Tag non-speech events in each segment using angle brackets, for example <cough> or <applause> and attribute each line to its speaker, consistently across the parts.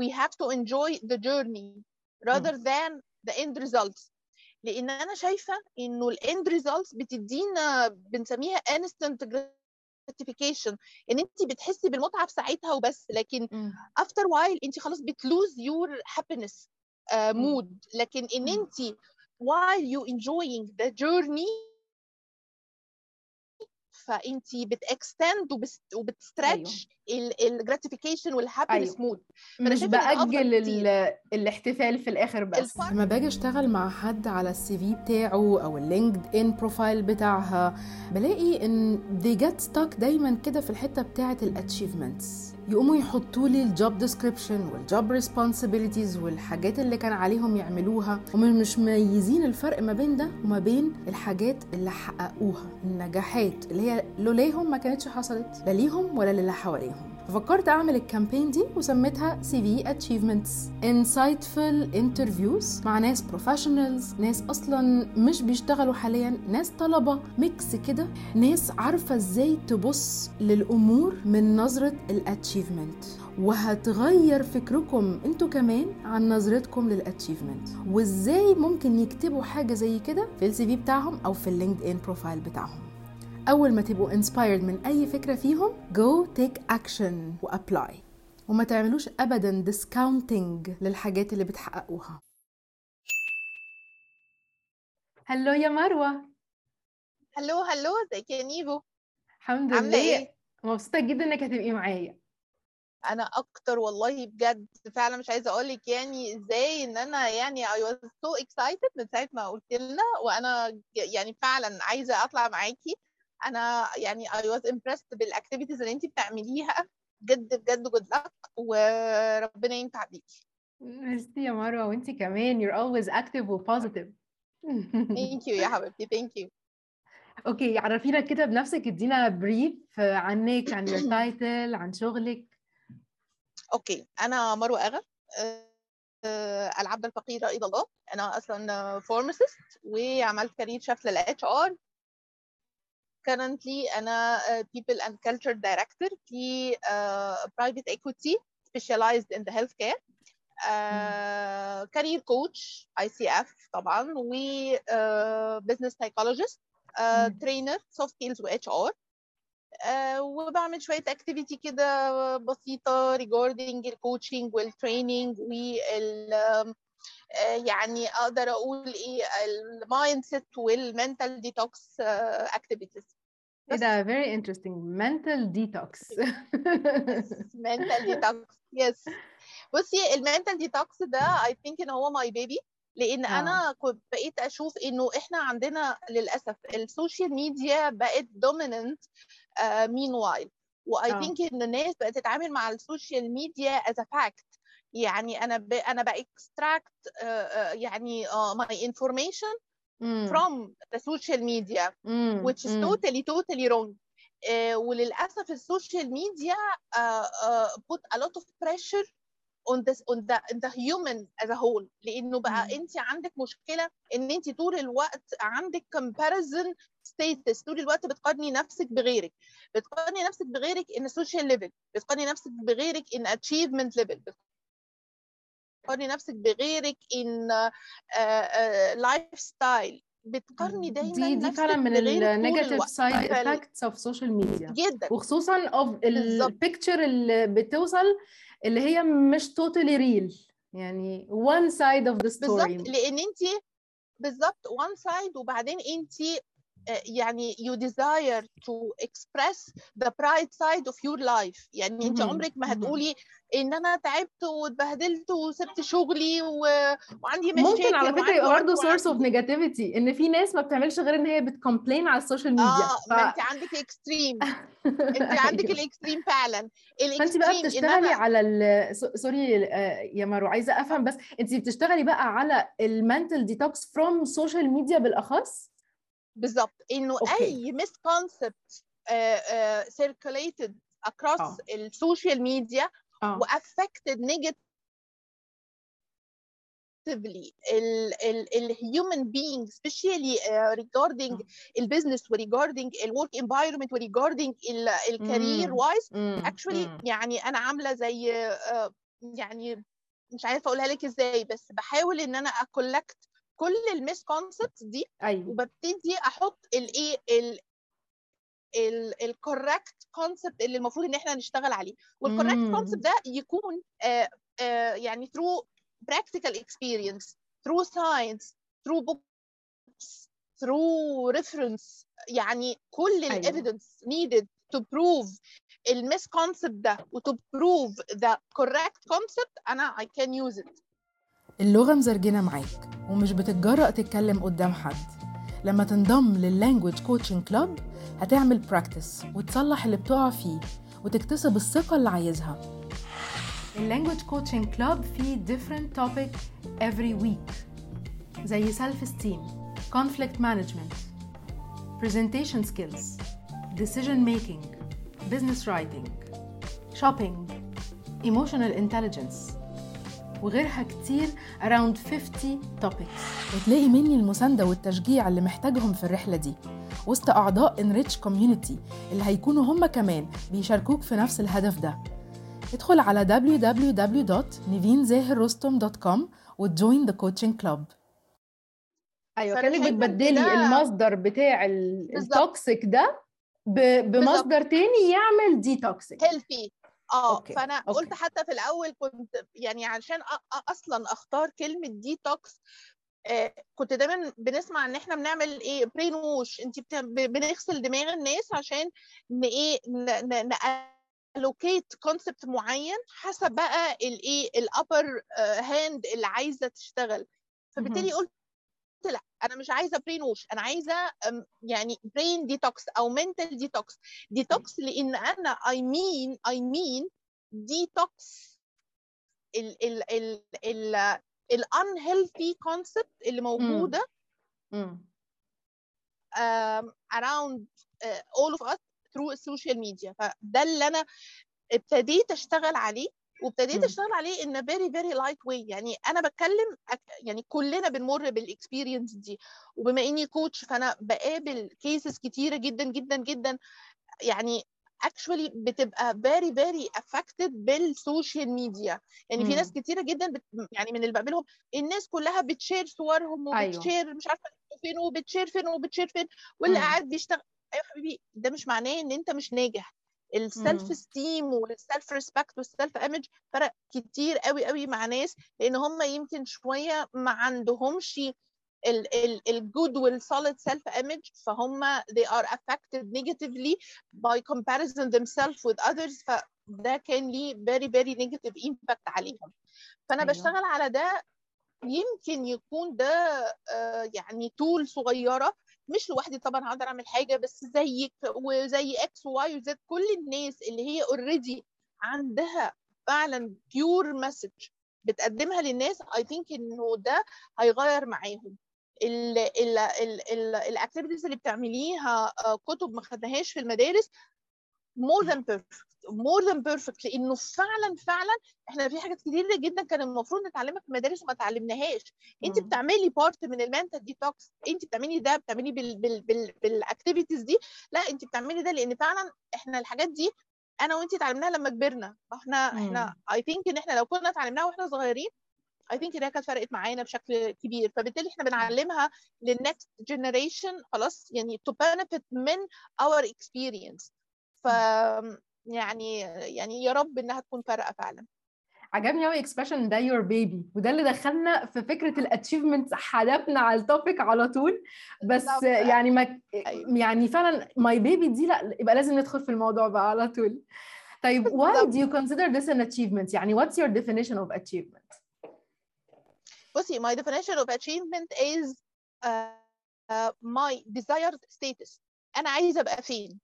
Speaker 1: we have to enjoy the journey rather than the end results لان انا شايفه انه الاند results بتدينا بنسميها instant gratification ان انت بتحسي بالمتعه في ساعتها وبس لكن
Speaker 2: مم.
Speaker 1: after while انت خلاص بتلوز your happiness uh,
Speaker 2: مم.
Speaker 1: mood لكن ان
Speaker 2: مم.
Speaker 1: انت while you enjoying the journey فانت بتextend وبس- وبت stretch
Speaker 2: ال
Speaker 1: gratification وال happiness mood
Speaker 2: فأنا
Speaker 1: مش
Speaker 2: بأجل الاحتفال في الآخر بس.
Speaker 1: الفرق-
Speaker 2: لما باجي أشتغل مع حد على ال CV بتاعه أو ال LinkedIn profile بتاعها بلاقي إن they get stuck دايما كده في الحتة بتاعة ال achievements يقوموا يحطوا لي ال job description وال job responsibilities والحاجات اللي كان عليهم يعملوها. هم مش مميزين الفرق ما بين ده وما بين الحاجات اللي حققوها النجاحات اللي هي لولاهم ما كانتش حصلت لا ليهم ولا للي حواليهم. ففكرت أعمل ال campaign دي وسميتها CV achievements insightful interviews مع ناس professionals ناس أصلا مش بيشتغلوا حاليا ناس طلبة mix كده. ناس عارفة إزاي تبص للأمور من نظرة ال achievement وهتغير فكركم أنتوا كمان عن نظرتكم لل achievement وإزاي ممكن يكتبوا حاجة زي كده في ال CV بتاعهم أو في ال LinkedIn profile بتاعهم. أول ما تبقوا inspired من أي فكرة فيهم go take action و apply. وما تعملوش أبدا discounting للحاجات اللي بتحققوها. Hello يا مروة.
Speaker 1: Hello hello ازيك يا نيفو عاملة إيه؟ الحمد لله.
Speaker 2: مبسوطة جدا إنك هتبقي معايا.
Speaker 1: أنا أكتر والله بجد فعلا مش عايزة أقول لك يعني إزاي إن أنا يعني I was so excited من ساعة ما قلت لنا وأنا يعني فعلا عايزة أطلع معاكي. أنا يعني I was impressed بال activities اللي انت بتعمليها. بجد بجد good luck وربنا ينفع بيكي
Speaker 2: ميرسي يا مروة وانتي كمان. You're always active و positive.
Speaker 1: Thank you يا حبيبتي. Thank you.
Speaker 2: Okay عرفينا كده بنفسك. ادينا brief عنك عن your title عن شغلك.
Speaker 1: Okay أنا مروة أغا آه، العبد الفقير إلى الله. أنا أصلا pharmacist وعملت career shift لل HR currently انا آه، people and culture director في آه، private equity specialized in the healthcare آه، career coach ICF طبعا و آه، business psychologist آه،
Speaker 2: مم.
Speaker 1: trainer soft skills و HR آه، وبعمل شوية activity كده بسيطة regarding الكوتشنج والتريننج وال آم، آه، يعني اقدر اقول ايه المايند سيت والمنتال ديتوكس اكتيفيتيز
Speaker 2: إيه ده؟ Very interesting. Mental detox. <laughs>
Speaker 1: Mental detox. Yes بصي ال mental detox ده I think إن هو my baby لأن
Speaker 2: آه.
Speaker 1: أنا كنت بقيت أشوف إنه إحنا عندنا للأسف ال social media بقت dominant meanwhile و
Speaker 2: I
Speaker 1: think إن الناس بقت تتعامل مع ال social media as fact يعني أنا ب... أنا ب extract يعني my information
Speaker 2: مم.
Speaker 1: from the social media
Speaker 2: مم.
Speaker 1: which is
Speaker 2: مم.
Speaker 1: totally totally wrong uh, وللاسف السوشيال ميديا uh, uh, put a lot of pressure on this on the, on the human as a whole لأنه بقى
Speaker 2: مم.
Speaker 1: انت عندك مشكله ان انت طول الوقت عندك comparison status طول الوقت بتقارني نفسك بغيرك بتقارني نفسك بغيرك in a social level بتقارني نفسك بغيرك in achievement level بتقارني نفسك بغيرك uh, uh, lifestyle. بتقارني دايما
Speaker 2: دي دي فعلا من
Speaker 1: ال
Speaker 2: negative
Speaker 1: side
Speaker 2: effects of social media
Speaker 1: جدا.
Speaker 2: وخصوصا of.
Speaker 1: ال
Speaker 2: picture اللي بتوصل اللي هي مش totally real يعني one side of the story.
Speaker 1: بالظبط لأن انت بالظبط one side وبعدين انت يعني you desire to express the bright side of your life يعني انت. عمرك ما. هتقولي ان أنا تعبت واتبهدلت وسبت شغلي و... وعندي مشاكل
Speaker 2: ممكن على
Speaker 1: فكرة
Speaker 2: يبقى برضه source
Speaker 1: of.
Speaker 2: negativity إن في ناس ما بتعملش غير إن هي بت complain على ال social
Speaker 1: media آه ما انت عندك extreme انت <laughs> عندك ال extreme فعلا
Speaker 2: فأنت بقى بتشتغلي
Speaker 1: أنا
Speaker 2: على ال so- sorry آه، يا مارو عايزة أفهم بس انت بتشتغلي بقى على ال mental detox from social
Speaker 1: media بالأخص
Speaker 2: بالظبط
Speaker 1: إنه okay. أي misconcept across
Speaker 2: آه.
Speaker 1: ال social
Speaker 2: media
Speaker 1: و affected negatively ال ال ال human especially uh, regarding ال business و regarding ال work
Speaker 2: environment
Speaker 1: و
Speaker 2: regarding
Speaker 1: ال career.
Speaker 2: wise مم.
Speaker 1: يعني أنا عاملة زي يعني مش عارفة أقولها لك إزاي بس بحاول إن أنا أ correct كل ال misconcept دي
Speaker 2: أيوه
Speaker 1: وببتدي أحط الايه ال correct concept اللي المفروض إن إحنا نشتغل عليه وال
Speaker 2: correct.
Speaker 1: concept ده يكون آه، آه، يعني through practical experience through science through books through reference يعني كل
Speaker 2: أيوة.
Speaker 1: ال evidence needed to prove ال misconcept ده و to prove the correct concept أنا I can use it
Speaker 2: اللغة مزرجنة معاك ومش بتتجرأ تتكلم قدام حد. لما تنضم لل language coaching club هتعمل practice وتصلح اللي بتقع فيه وتكتسب الثقة اللي عايزها. ال language coaching club فيه different topic every week زي self esteem conflict management presentation skills decision making business writing shopping emotional intelligence. وغيرها كتير around 50 topics. وتلاقي مني المساندة والتشجيع اللي محتاجهم في الرحلة دي. وسط أعضاء Enrich Community اللي هيكونوا هم كمان بيشاركوك في نفس الهدف ده. ادخل على www.nivinzahirrostom.com وت join the coaching club. أيوه
Speaker 1: كأنك
Speaker 2: بتبدلي
Speaker 1: ده-
Speaker 2: المصدر بتاع. ال toxic ده بمصدر تاني يعمل detoxic
Speaker 1: healthy. آه
Speaker 2: okay،
Speaker 1: فأنا
Speaker 2: okay.
Speaker 1: قلت حتى في الأول كنت يعني عشان أصلا أختار كلمة ديتوكس آه كنت دايما بنسمع إن إحنا بنعمل إيه brain wash انت بت... بنغسل دماغ الناس عشان ن إيه ن... ن... allocate concept معين حسب بقى الايه ال upper hand اللي عايزة تشتغل فبالتالي قلت لأ أنا مش عايزة brain wash أنا عايزة يعني brain detox أو mental detox ديتوكس لأن أنا I mean I mean detox ال ال ال ال ال unhealthy
Speaker 2: concept
Speaker 1: اللي موجودة. uh, all of us through ال social media فده اللي أنا ابتديت أشتغل عليه. وابتديت. أشتغل عليه in very very light way يعني أنا بتكلم يعني كلنا بنمر بال experience دي وبما إني coach فأنا بقابل cases كتيرة جدا جدا جدا يعني actually بتبقى very very affected بال social media يعني في. ناس كتيرة جدا بت يعني من اللي بقابلهم الناس كلها بتشير صورهم. وبتشير مش عارفة فين وبتشير فين وبتشير فين واللي. قاعد بيشتغل أيوه حبيبي ده مش معناه إن أنت مش ناجح ال self
Speaker 2: مم.
Speaker 1: esteem وال self respect وال self image فرق كتير قوي قوي مع ناس لأن هم يمكن شوية ما عندهمش ال good وال solid self image فهم they are affected negatively by comparison themselves with others فده كان ليه very very negative impact عليهم فأنا
Speaker 2: أيوة.
Speaker 1: بشتغل على ده يمكن يكون ده آه، يعني tool صغيرة مش لوحدي طبعا هقدر أعمل حاجة بس زيك وزي إكس وواي وزد كل الناس اللي هي already عندها فعلا pure message بتقدمها للناس I think إنه ده هيغير معاهم. ال activities اللي بتعمليها آه، كتب ما خدناهاش في المدارس more than perfect. More than perfect لأنه فعلا فعلا إحنا في حاجات كتيره جدا كان المفروض نتعلمها في المدارس وما اتعلمناهاش
Speaker 2: أنت.
Speaker 1: بتعملي part من ال mental detox أنت بتعملي ده بتعملي بال بال بال بال activities دي. لا أنت بتعملي ده لأن فعلا إحنا الحاجات دي أنا وأنت اتعلمناها لما كبرنا. إحنا إحنا I think إن إحنا لو كنا اتعلمناها وإحنا صغيرين I think انها كانت فرقت معانا بشكل كبير. فبالتالي إحنا بنعلمها لل next generation خلاص يعني to benefit من our experience. ف يعني يعني يا رب إنها تكون فارقة فعلا.
Speaker 2: عجبني قوي expression ده your baby وده اللي دخلنا في فكرة ال achievement حدفنا على ال topic على طول. بس. يعني ما
Speaker 1: أيوة.
Speaker 2: يعني فعلا my baby دي لأ يبقى لازم ندخل في الموضوع بقى على طول. طيب why do you consider this an achievement يعني what's your definition of achievement
Speaker 1: بصي my definition of achievement is uh, uh, my desired status. أنا عايزة أبقى فين؟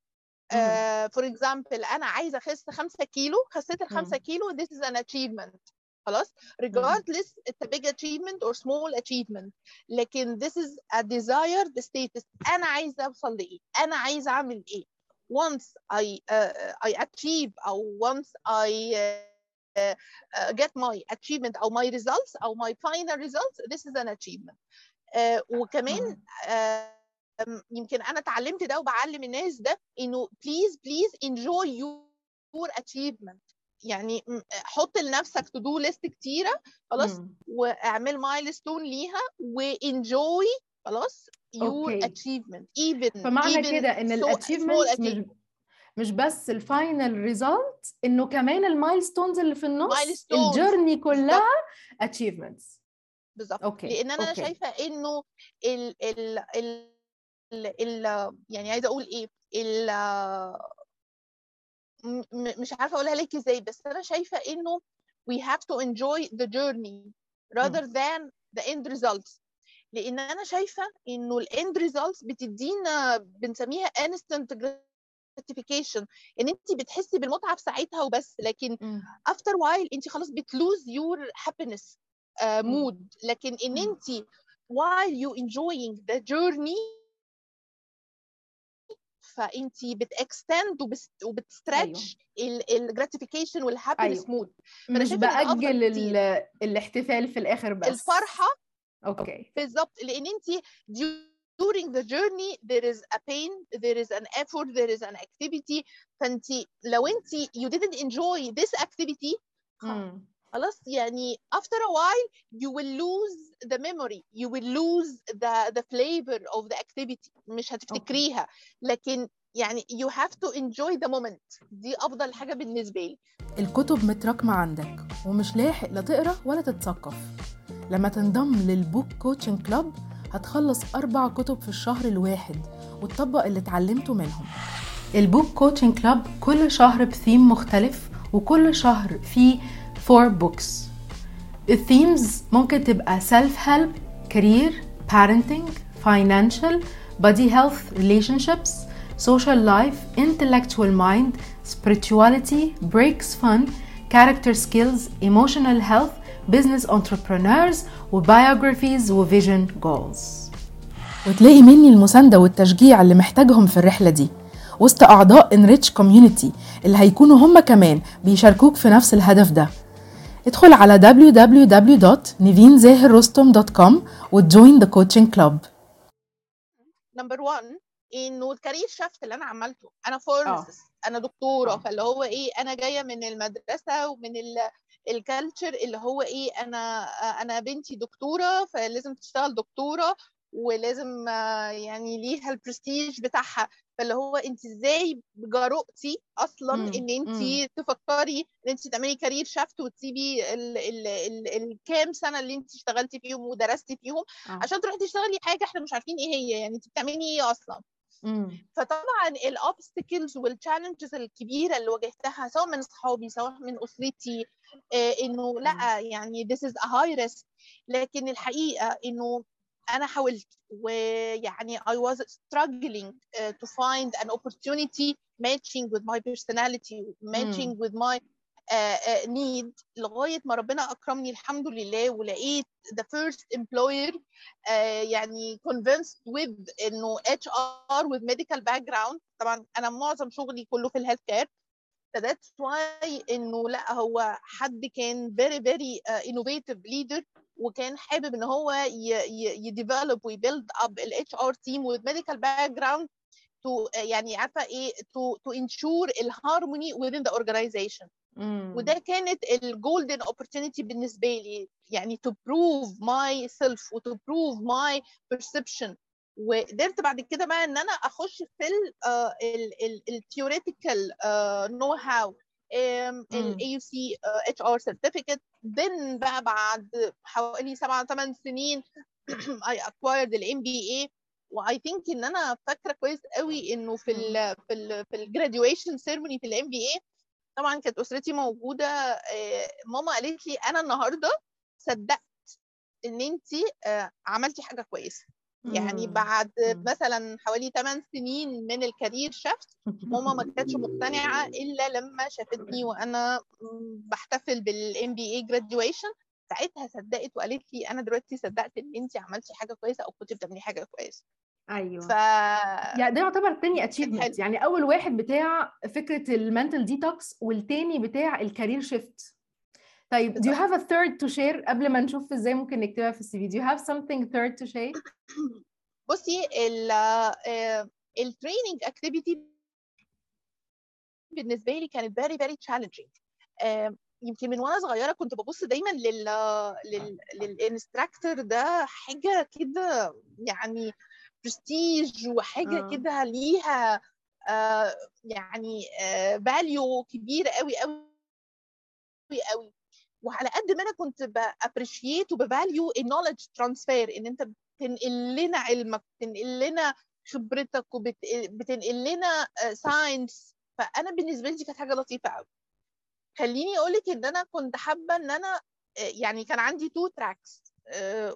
Speaker 1: uh, for example انا عايزه اخس 5 كيلو خسيت ال 5 كيلو this is an achievement خلاص regardless it's a big achievement or small achievement لكن this is a desired status انا عايزه اوصل لايه انا عايزه اعمل ايه once I uh, I achieve او once I uh, uh, get my achievement او my results او my final results this is an achievement uh, وكمان uh, يمكن أنا اتعلمت ده وبعلم الناس ده إنه please please enjoy your achievement يعني حط لنفسك to do list كتيرة خلاص
Speaker 2: مم.
Speaker 1: واعمل milestone ليها و enjoy خلاص
Speaker 2: your.
Speaker 1: achievement even
Speaker 2: فمعنى كده إن ال achievement مش مش بس ال final result إنه كمان ال milestones اللي في النص.
Speaker 1: ال
Speaker 2: journey كلها achievements
Speaker 1: بالظبط لأن أنا
Speaker 2: okay.
Speaker 1: شايفة إنه ال ال ال ال ال يعني عايزة أقول إيه ال مش عارفة أقولها لك إزاي بس أنا شايفة إنه we have to enjoy the journey rather than the end results لأن أنا شايفة إنه الاند results بتدينا بنسميها instant gratification إن أنت بتحسي بالمتعة في ساعتها وبس لكن after while أنت خلاص بتلوز your happiness uh,
Speaker 2: مم.
Speaker 1: mood لكن
Speaker 2: إن.
Speaker 1: أنت while you enjoying the journey فانت وبست- وبتستريتش الجراتيفيكيشن والهابينس. مود
Speaker 2: مش بأجل الاحتفال في الآخر بس.
Speaker 1: الفرحة
Speaker 2: أوكي.
Speaker 1: بالظبط لأن انت during the journey there is a pain there is an effort there is an activity. فانت لو انت you didn't enjoy this activity. خلاص يعني after a while you will lose the memory you will lose the the flavor of the activity مش هتفتكريها. لكن يعني you have to enjoy the moment. دي أفضل حاجة بالنسبة لي.
Speaker 2: الكتب متراكمة عندك ومش لاحق لا تقرأ ولا تتثقف. لما تنضم لل book coaching club هتخلص أربع كتب في الشهر الواحد وتطبق اللي اتعلمته منهم. ال book coaching club كل شهر بثيم مختلف وكل شهر فيه four books ال themes ممكن تبقى self help career parenting financial body health relationships social life intellectual mind spirituality breaks fun character skills emotional health business entrepreneurs وbiographies وvision goals وتلاقي مني المساندة والتشجيع اللي محتاجهم في الرحلة دي وسط أعضاء Enrich Community اللي هيكونوا هم كمان بيشاركوك في نفس الهدف ده ادخل على www.nivinzahirrostom.com وت join the coaching club.
Speaker 1: number 1 إنه ال career shift اللي أنا عملته. أنا pharmacist أنا دكتورة.
Speaker 2: آه.
Speaker 1: فاللي هو إيه أنا جاية من المدرسة ومن ال culture اللي هو إيه أنا أنا بنتي دكتورة فلازم تشتغل دكتورة ولازم آه، يعني ليها البرستيج بتاعها. فاللي هو انت إزاي جرؤتي أصلا
Speaker 2: مم،
Speaker 1: إن انت
Speaker 2: مم.
Speaker 1: تفكري إن انت تعملي career shift وتسيبي ال- ال- ال- الكام سنة اللي انت اشتغلتي فيهم ودرستي فيهم
Speaker 2: آه.
Speaker 1: عشان تروحي تشتغلي حاجة إحنا مش عارفين إيه هي يعني انت بتعملي إيه أصلا
Speaker 2: مم.
Speaker 1: فطبعا الاوبستكلز والتشالنجز الكبيرة اللي واجهتها سواء من اصحابي سواء من أسرتي آه، إنه لأ يعني this is a high risk لكن الحقيقة إنه أنا حاولت ويعني I was struggling uh, to find an opportunity matching with my personality matching with my uh, uh, need لغايه ما ربنا اكرمني الحمد لله ولقيت the first employer uh, يعني convinced with انه HR with medical background طبعا أنا معظم شغلي كله في ال health care ف that's why إنه لا هو حد كان very very innovative leader وكان حابب إن هو ي develop وي build up ال HR team with medical background to يعني عارفة إيه to to ensure ال harmony within the organization وده كانت ال golden opportunity بالنسبة لي يعني to prove myself و to prove my perception وقدرت بعد كده بقى إن أنا أخش في ال theoretical know how ال AUC HR certificate then بقى بعد حوالي سبعة ثمان سنين <clears throat> I acquired ال MBA و I think إن أنا فاكرة كويس قوي إنه في ال في ال في ال graduation ceremony في ال MBA طبعا كانت أسرتي موجودة آه، ماما قالت لي أنا النهارده صدقت إن انت عملتي حاجة كويسة. يعني. بعد. مثلا حوالي 8 سنين من ال career shift ماما ما كانتش مقتنعة إلا لما شافتني وأنا بحتفل بال MBA graduation ساعتها صدقت وقالت لي أنا دلوقتي صدقت إن انت عملتي حاجة كويسة أو كنت بتعملي حاجة كويسة
Speaker 2: أيوه
Speaker 1: ف
Speaker 2: يعني ده يعتبر تاني. achievement يعني أول واحد بتاع فكرة ال mental detox والتاني بتاع ال career shift طيب do you have a third to share قبل ما نشوف إزاي ممكن نكتبها في ال CV؟ do you have something third to share <clears throat>
Speaker 1: بصي ال training activity بالنسبة لي كانت very very challenging. آه، يمكن من وأنا صغيرة كنت ببص دايما لل لل لل instructor ده حاجة كده يعني برستيج وحاجة
Speaker 2: آه.
Speaker 1: كده ليها آه، يعني value كبيره قوي قوي قوي وعلى قد ما أنا كنت ب appreciate وب value ال knowledge transfer إن أنت بتنقل لنا علمك بتنقل لنا خبرتك وبتنقل لنا science فأنا بالنسبة لي دي كانت حاجة لطيفة قوي خليني أقول لك إن أنا كنت حابة إن أنا آه، يعني كان عندي two tracks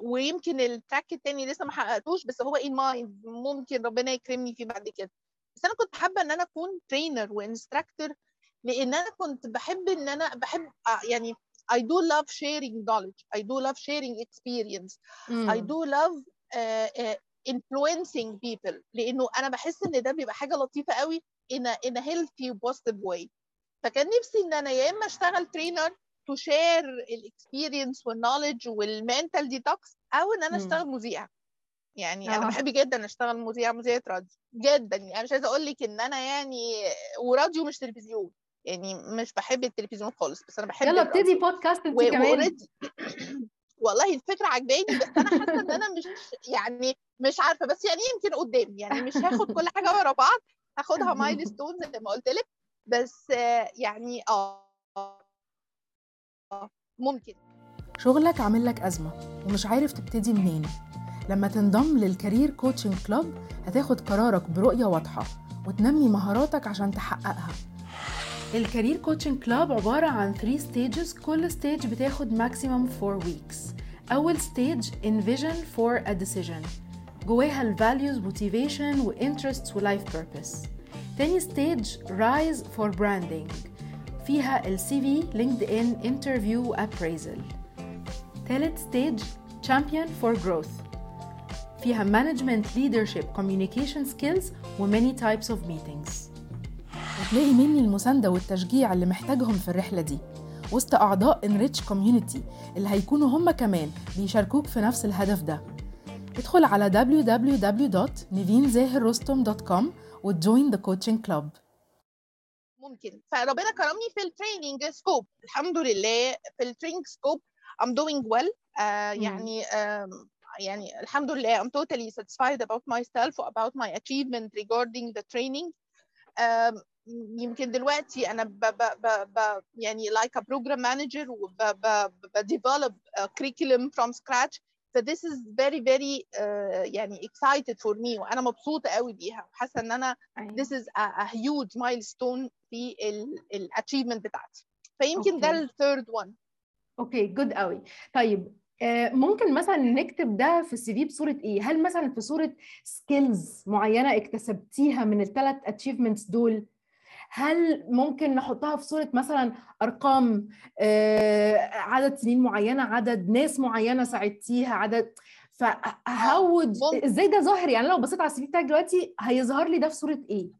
Speaker 1: ويمكن ال track التاني لسه ما حققتوش بس هو in mind ممكن ربنا يكرمني فيه بعد كده. بس أنا كنت حابة إن أنا أكون trainer و instructor لأن أنا كنت بحب إن أنا بحب آه، يعني I do love sharing knowledge. I do love sharing experience.
Speaker 2: مم.
Speaker 1: I do love uh, uh, influencing people لأنه أنا بحس إن ده بيبقى حاجة لطيفة قوي in a, in a healthy positive way. فكان نفسي إن أنا يا إما أشتغل trainer to share ال experience وال knowledge وال mental detox
Speaker 2: أو
Speaker 1: إن أنا. أشتغل مذيعه يعني
Speaker 2: آه.
Speaker 1: أنا بحب جدا أشتغل مذيعه مذيعة راديو جدا يعني مش عايزة أقول لك إن أنا يعني وراديو مش تلفزيون يعني مش بحب التلفزيون خالص بس أنا بحب
Speaker 2: يلا. ابتدي بودكاست انت
Speaker 1: و-
Speaker 2: كمان. <coughs>
Speaker 1: والله الفكرة عجباني بس أنا حاسة إن أنا مش يعني مش عارفة بس يعني يمكن قدام يعني مش هاخد كل حاجة ورا بعض هاخدها <laughs> مايل ستون زي ما قلت لك بس يعني آه آه، ممكن.
Speaker 2: شغلك عامل لك أزمة ومش عارف تبتدي منين. لما تنضم لل career coaching club هتاخد قرارك برؤية واضحة وتنمي مهاراتك عشان تحققها. ال career coaching club عبارة عن 3 stages كل stage بتاخد maximum 4 weeks أول stage envision for a decision جواها ال values motivation و interests و life purpose تاني stage rise for branding فيها ال CV, LinkedIn, interview و appraisal تالت ستيج Champion for Growth فيها Management Leadership Communication Skills و many types of وتلاقي مني المساندة والتشجيع اللي محتاجهم في الرحلة دي. وسط أعضاء Enrich Community اللي هيكونوا هم كمان بيشاركوك في نفس الهدف ده. ادخل على www.nivinzahirrostom.com وت join the coaching club.
Speaker 1: ممكن. فربنا كرمني في ال training scope الحمد لله في ال training scope I'm doing well.
Speaker 2: مم.
Speaker 1: يعني آم، يعني الحمد لله. I'm totally satisfied about myself و about my achievement regarding the training. آم، يمكن دلوقتي أنا ب ب ب ب يعني like a program manager وب ب ب develop a curriculum from scratch. ف this is very very uh, يعني excited for me وأنا مبسوطة قوي بيها. وحاسه إن أنا is a, a huge milestone في ال, ال achievement بتاعتي. فيمكن ده
Speaker 2: okay.
Speaker 1: ال third one.
Speaker 2: okay good قوي. طيب آه، ممكن مثلا نكتب ده في ال CV بصورة إيه؟ هل مثلا في صورة skills معينة اكتسبتيها من الثلاث achievements دول؟ هل ممكن نحطها في صورة مثلا أرقام آه، عدد سنين معينة عدد ناس معينة ساعدتيها عدد ف how
Speaker 1: ممكن.
Speaker 2: إزاي ده ظاهر؟ يعني لو بصيت على ال CV بتاعك دلوقتي هيظهر لي ده في صورة إيه؟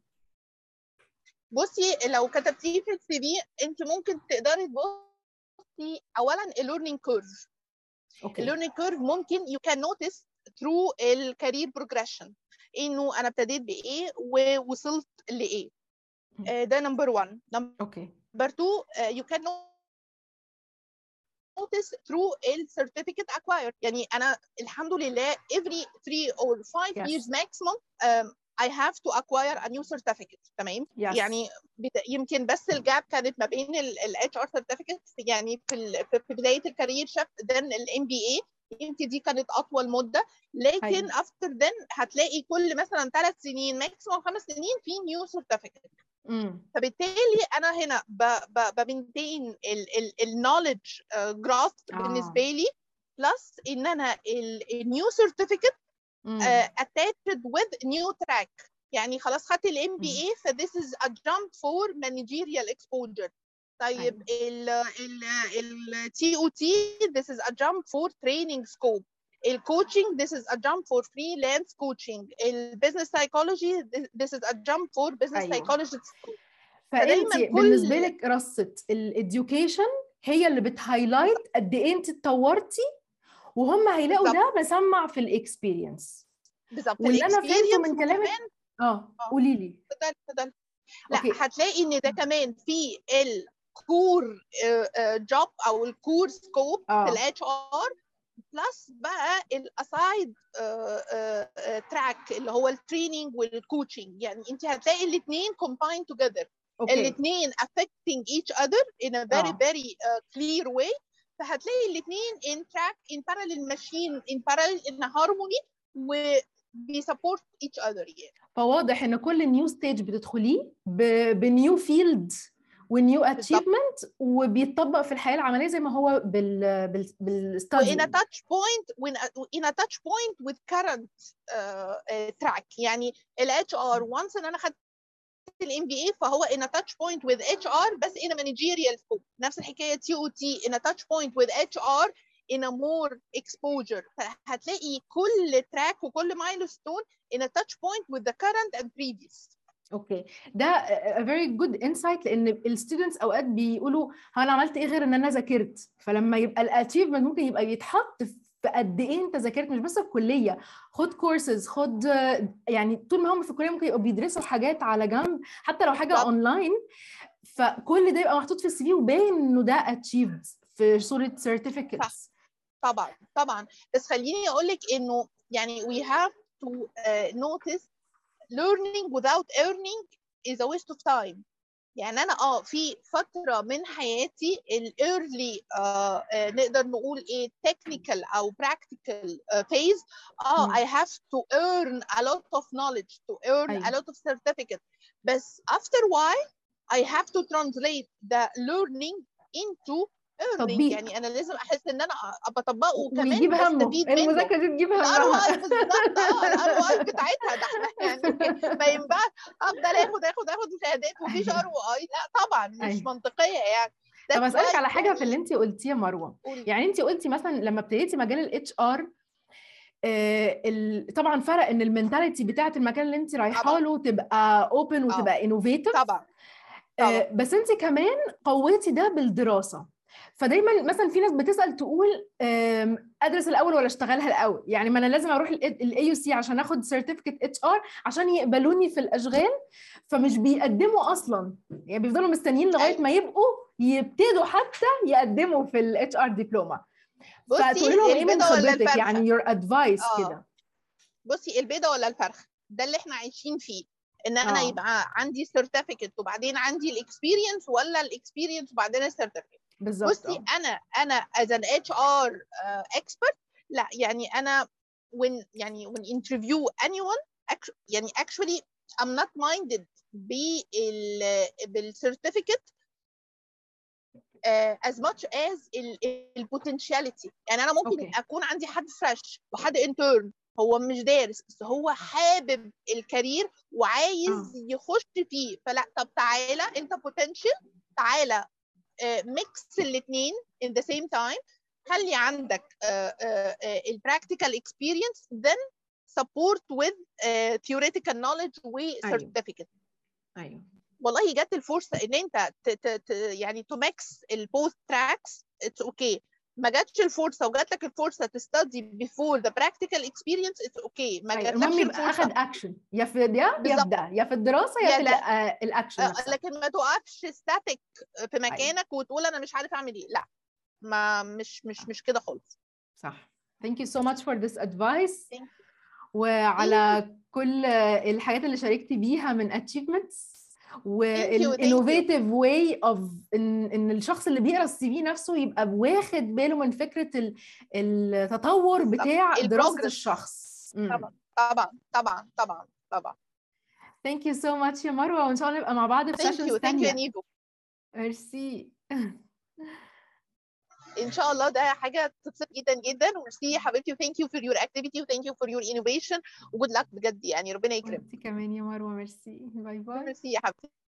Speaker 1: بصي لو كتبتيه في ال CV انت ممكن تقدري تبصي اولا ال learning
Speaker 2: curve
Speaker 1: okay. ال learning curve ممكن you can notice through ال career progression إنه أنا ابتديت بإيه ووصلت
Speaker 2: لإيه.
Speaker 1: آه، ده number 1 number
Speaker 2: okay.
Speaker 1: 2 you can notice through ال certificate acquired. يعني أنا الحمد لله every 3 or 5
Speaker 2: Yes.
Speaker 1: years maximum um, I have to acquire a new certificate. تمام؟
Speaker 2: Yes.
Speaker 1: يعني يمكن بس ال gap كانت ما بين ال HR certificate يعني في ال- في بداية ال career shift then ال MBA يمكن دي كانت أطول مدة. لكن
Speaker 2: أيوة.
Speaker 1: after then هتلاقي كل مثلا ثلاث سنين maximum خمس سنين في new certificate. فبالتالي أنا هنا ب maintain ال knowledge graph
Speaker 2: آه.
Speaker 1: بالنسبة لي plus إن أنا ال new certificate attached with new track. يعني خلاص خدت ال MBA ف this is a jump for managerial exposure. طيب ال ال ال TOT this is a jump for training scope. ال coaching this is a jump for freelance coaching ال business psychology this is a jump for business
Speaker 2: أيوة.
Speaker 1: scope فأنت
Speaker 2: بالنسبة لك رصه ال education هي اللي بت highlight قد إيه أنت اتطورتي وهم هيلاقوا. ده مسمع في ال experience
Speaker 1: بالظبط
Speaker 2: واللي أنا فهمته من كلامك آه قولي لي
Speaker 1: لا
Speaker 2: okay.
Speaker 1: هتلاقي إن ده كمان في ال ال core job أو ال core scope
Speaker 2: آه.
Speaker 1: في ال HR plus بقى ال side track اللي هو ال training وال coaching يعني انت هتلاقي الاثنين combined together.
Speaker 2: okay.
Speaker 1: الاثنين affecting each other in a very
Speaker 2: آه.
Speaker 1: very uh, clear way. فهتلاقي الاثنين in track in parallel machine in parallel in harmony و بي support each other. يعني
Speaker 2: فواضح إن كل new stage بتدخليه ب new field و new achievement وبيتطبق في الحياة العملية زي ما هو بال بال
Speaker 1: إن touch point in touch point with current track يعني ال HR once إن أنا خدت ال MBA فهو in touch point with HR بس in managerial scope نفس الحكاية TOT in touch point with HR in a more exposure. فهتلاقي كل track وكل milestone in a touch point with the current and previous.
Speaker 2: okay. ده a very good insight لأن ال students أوقات بيقولوا "ها أنا عملت إيه غير إن أنا ذاكرت؟ فلما يبقى ال achievement ممكن يبقى يتحط في قد إيه أنت ذاكرت؟ مش بس الكلية. خد كورسز خد يعني طول ما هم في الكلية ممكن يبقوا بيدرسوا حاجات على جنب. حتى لو
Speaker 1: حاجة.
Speaker 2: اونلاين فكل ده يبقى محطوط في ال CV وباين إنه ده achieved في صورة certificates
Speaker 1: طبعا طبعا. بس خليني أقول لك إنه يعني we have to uh, notice learning without earning is a waste of time يعني انا اه في فتره من حياتي الايرلي آه آه نقدر نقول ايه technical او practical uh, phase اه
Speaker 2: مم.
Speaker 1: I have to earn a lot of knowledge to earn
Speaker 2: أيوة.
Speaker 1: a lot of certificate بس after while I have to translate the learning into earning
Speaker 2: تطبيق.
Speaker 1: يعني أنا لازم أحس إن أنا أبقى أطبقه وكمان
Speaker 2: ويجيب همه. المذاكرة دي تجيب
Speaker 1: ال R
Speaker 2: همها.
Speaker 1: اي بالظبط. آه ال ROI بتاعتها ده إحنا يعني ما ينفعش. افضل آخد آخد آخد شهادات ومفيش ROI لا طبعا مش
Speaker 2: أيوة.
Speaker 1: منطقية يعني.
Speaker 2: طب
Speaker 1: أسألك
Speaker 2: على حاجة في اللي انت قلتيه يا
Speaker 1: مروة.
Speaker 2: يعني انت قلتي مثلا لما ابتديتي مجال ال HR طبعا فرق إن ال mentality بتاعت المكان اللي انت
Speaker 1: رايحة.
Speaker 2: له تبقى open وتبقى innovative
Speaker 1: طبعا. طبعا.
Speaker 2: بس انت كمان قويتي ده بالدراسة. فدايما مثلا في ناس بتسأل تقول أدرس الأول ولا أشتغلها الأول؟ يعني ما أنا لازم أروح ال AUC عشان آخد certificate HR عشان يقبلوني في الأشغال. فمش بيقدموا أصلا. يعني بيفضلوا مستنيين
Speaker 1: لغاية.
Speaker 2: ما يبقوا يبتدوا حتى يقدموا في ال HR دبلومه
Speaker 1: بصي
Speaker 2: فتقولي لهم إيه من
Speaker 1: البيضه ولا
Speaker 2: خبرتك؟
Speaker 1: الفرخة؟
Speaker 2: يعني your advice
Speaker 1: آه.
Speaker 2: كده.
Speaker 1: بصي البيضة ولا الفرخة؟ ده اللي إحنا عايشين فيه إن أنا
Speaker 2: آه.
Speaker 1: يبقى عندي certificate وبعدين عندي ال experience ولا ال experience وبعدين ال certificate
Speaker 2: بالظبط
Speaker 1: بصي
Speaker 2: آه.
Speaker 1: أنا أنا as an HR uh, expert لا يعني أنا when يعني when interview anyone يعني actually I'm not minded بال بال certificate uh, as much as ال ال potentiality يعني أنا ممكن
Speaker 2: أوكي.
Speaker 1: أكون عندي حد fresh وحد intern هو مش دارس بس هو حابب ال career وعايز
Speaker 2: آه.
Speaker 1: يخش فيه فلا طب تعالى أنت potential تعالى mix الاثنين in the same time. خلي عندك ال practical experience then support with uh, theoretical knowledge و certificate.
Speaker 2: أيوه.
Speaker 1: والله جت الفرصة إن أنت ت ت ت يعني to mix ال both tracks it's okay ما جاتش الفرصة وجات لك الفرصة تستدي before the practical experience it's okay ما
Speaker 2: أيوة.
Speaker 1: جاتلكش
Speaker 2: المهم يبقى أخد
Speaker 1: الفرصه
Speaker 2: اكشن يا في يا. ده يا في الدراسة يا في آه، الاكشن
Speaker 1: آه،
Speaker 2: نفسه
Speaker 1: لكن ما توقفش static في مكانك وتقول أنا مش عارف أعمل إيه. لا. ما مش مش مش كده خالص.
Speaker 2: صح. Thank you so much for this advice.
Speaker 1: Thank
Speaker 2: وعلى كل الحاجات اللي شاركتي بيها من
Speaker 1: you. وال
Speaker 2: innovative way of ان إن الشخص اللي بيقرأ ال CV نفسه يبقى واخد باله من فكرة ال- التطور. بتاع
Speaker 1: دراسة.
Speaker 2: الشخص.
Speaker 1: طبعا طبعا طبعا طبعا طبعا
Speaker 2: thank you so much يا مروة وإن شاء الله نبقى مع بعض في thank
Speaker 1: sessions you thank
Speaker 2: you
Speaker 1: ثانية
Speaker 2: ميرسي
Speaker 1: إن شاء الله ده حاجة تبسط جدا جدا. وميرسي يا حبيبتي و thank you for your activity و thank you for your innovation وجود لك بجد يعني. ربنا يكرمك.
Speaker 2: كمان يا مروة ميرسي. bye bye.
Speaker 1: ميرسي يا حبيبتي.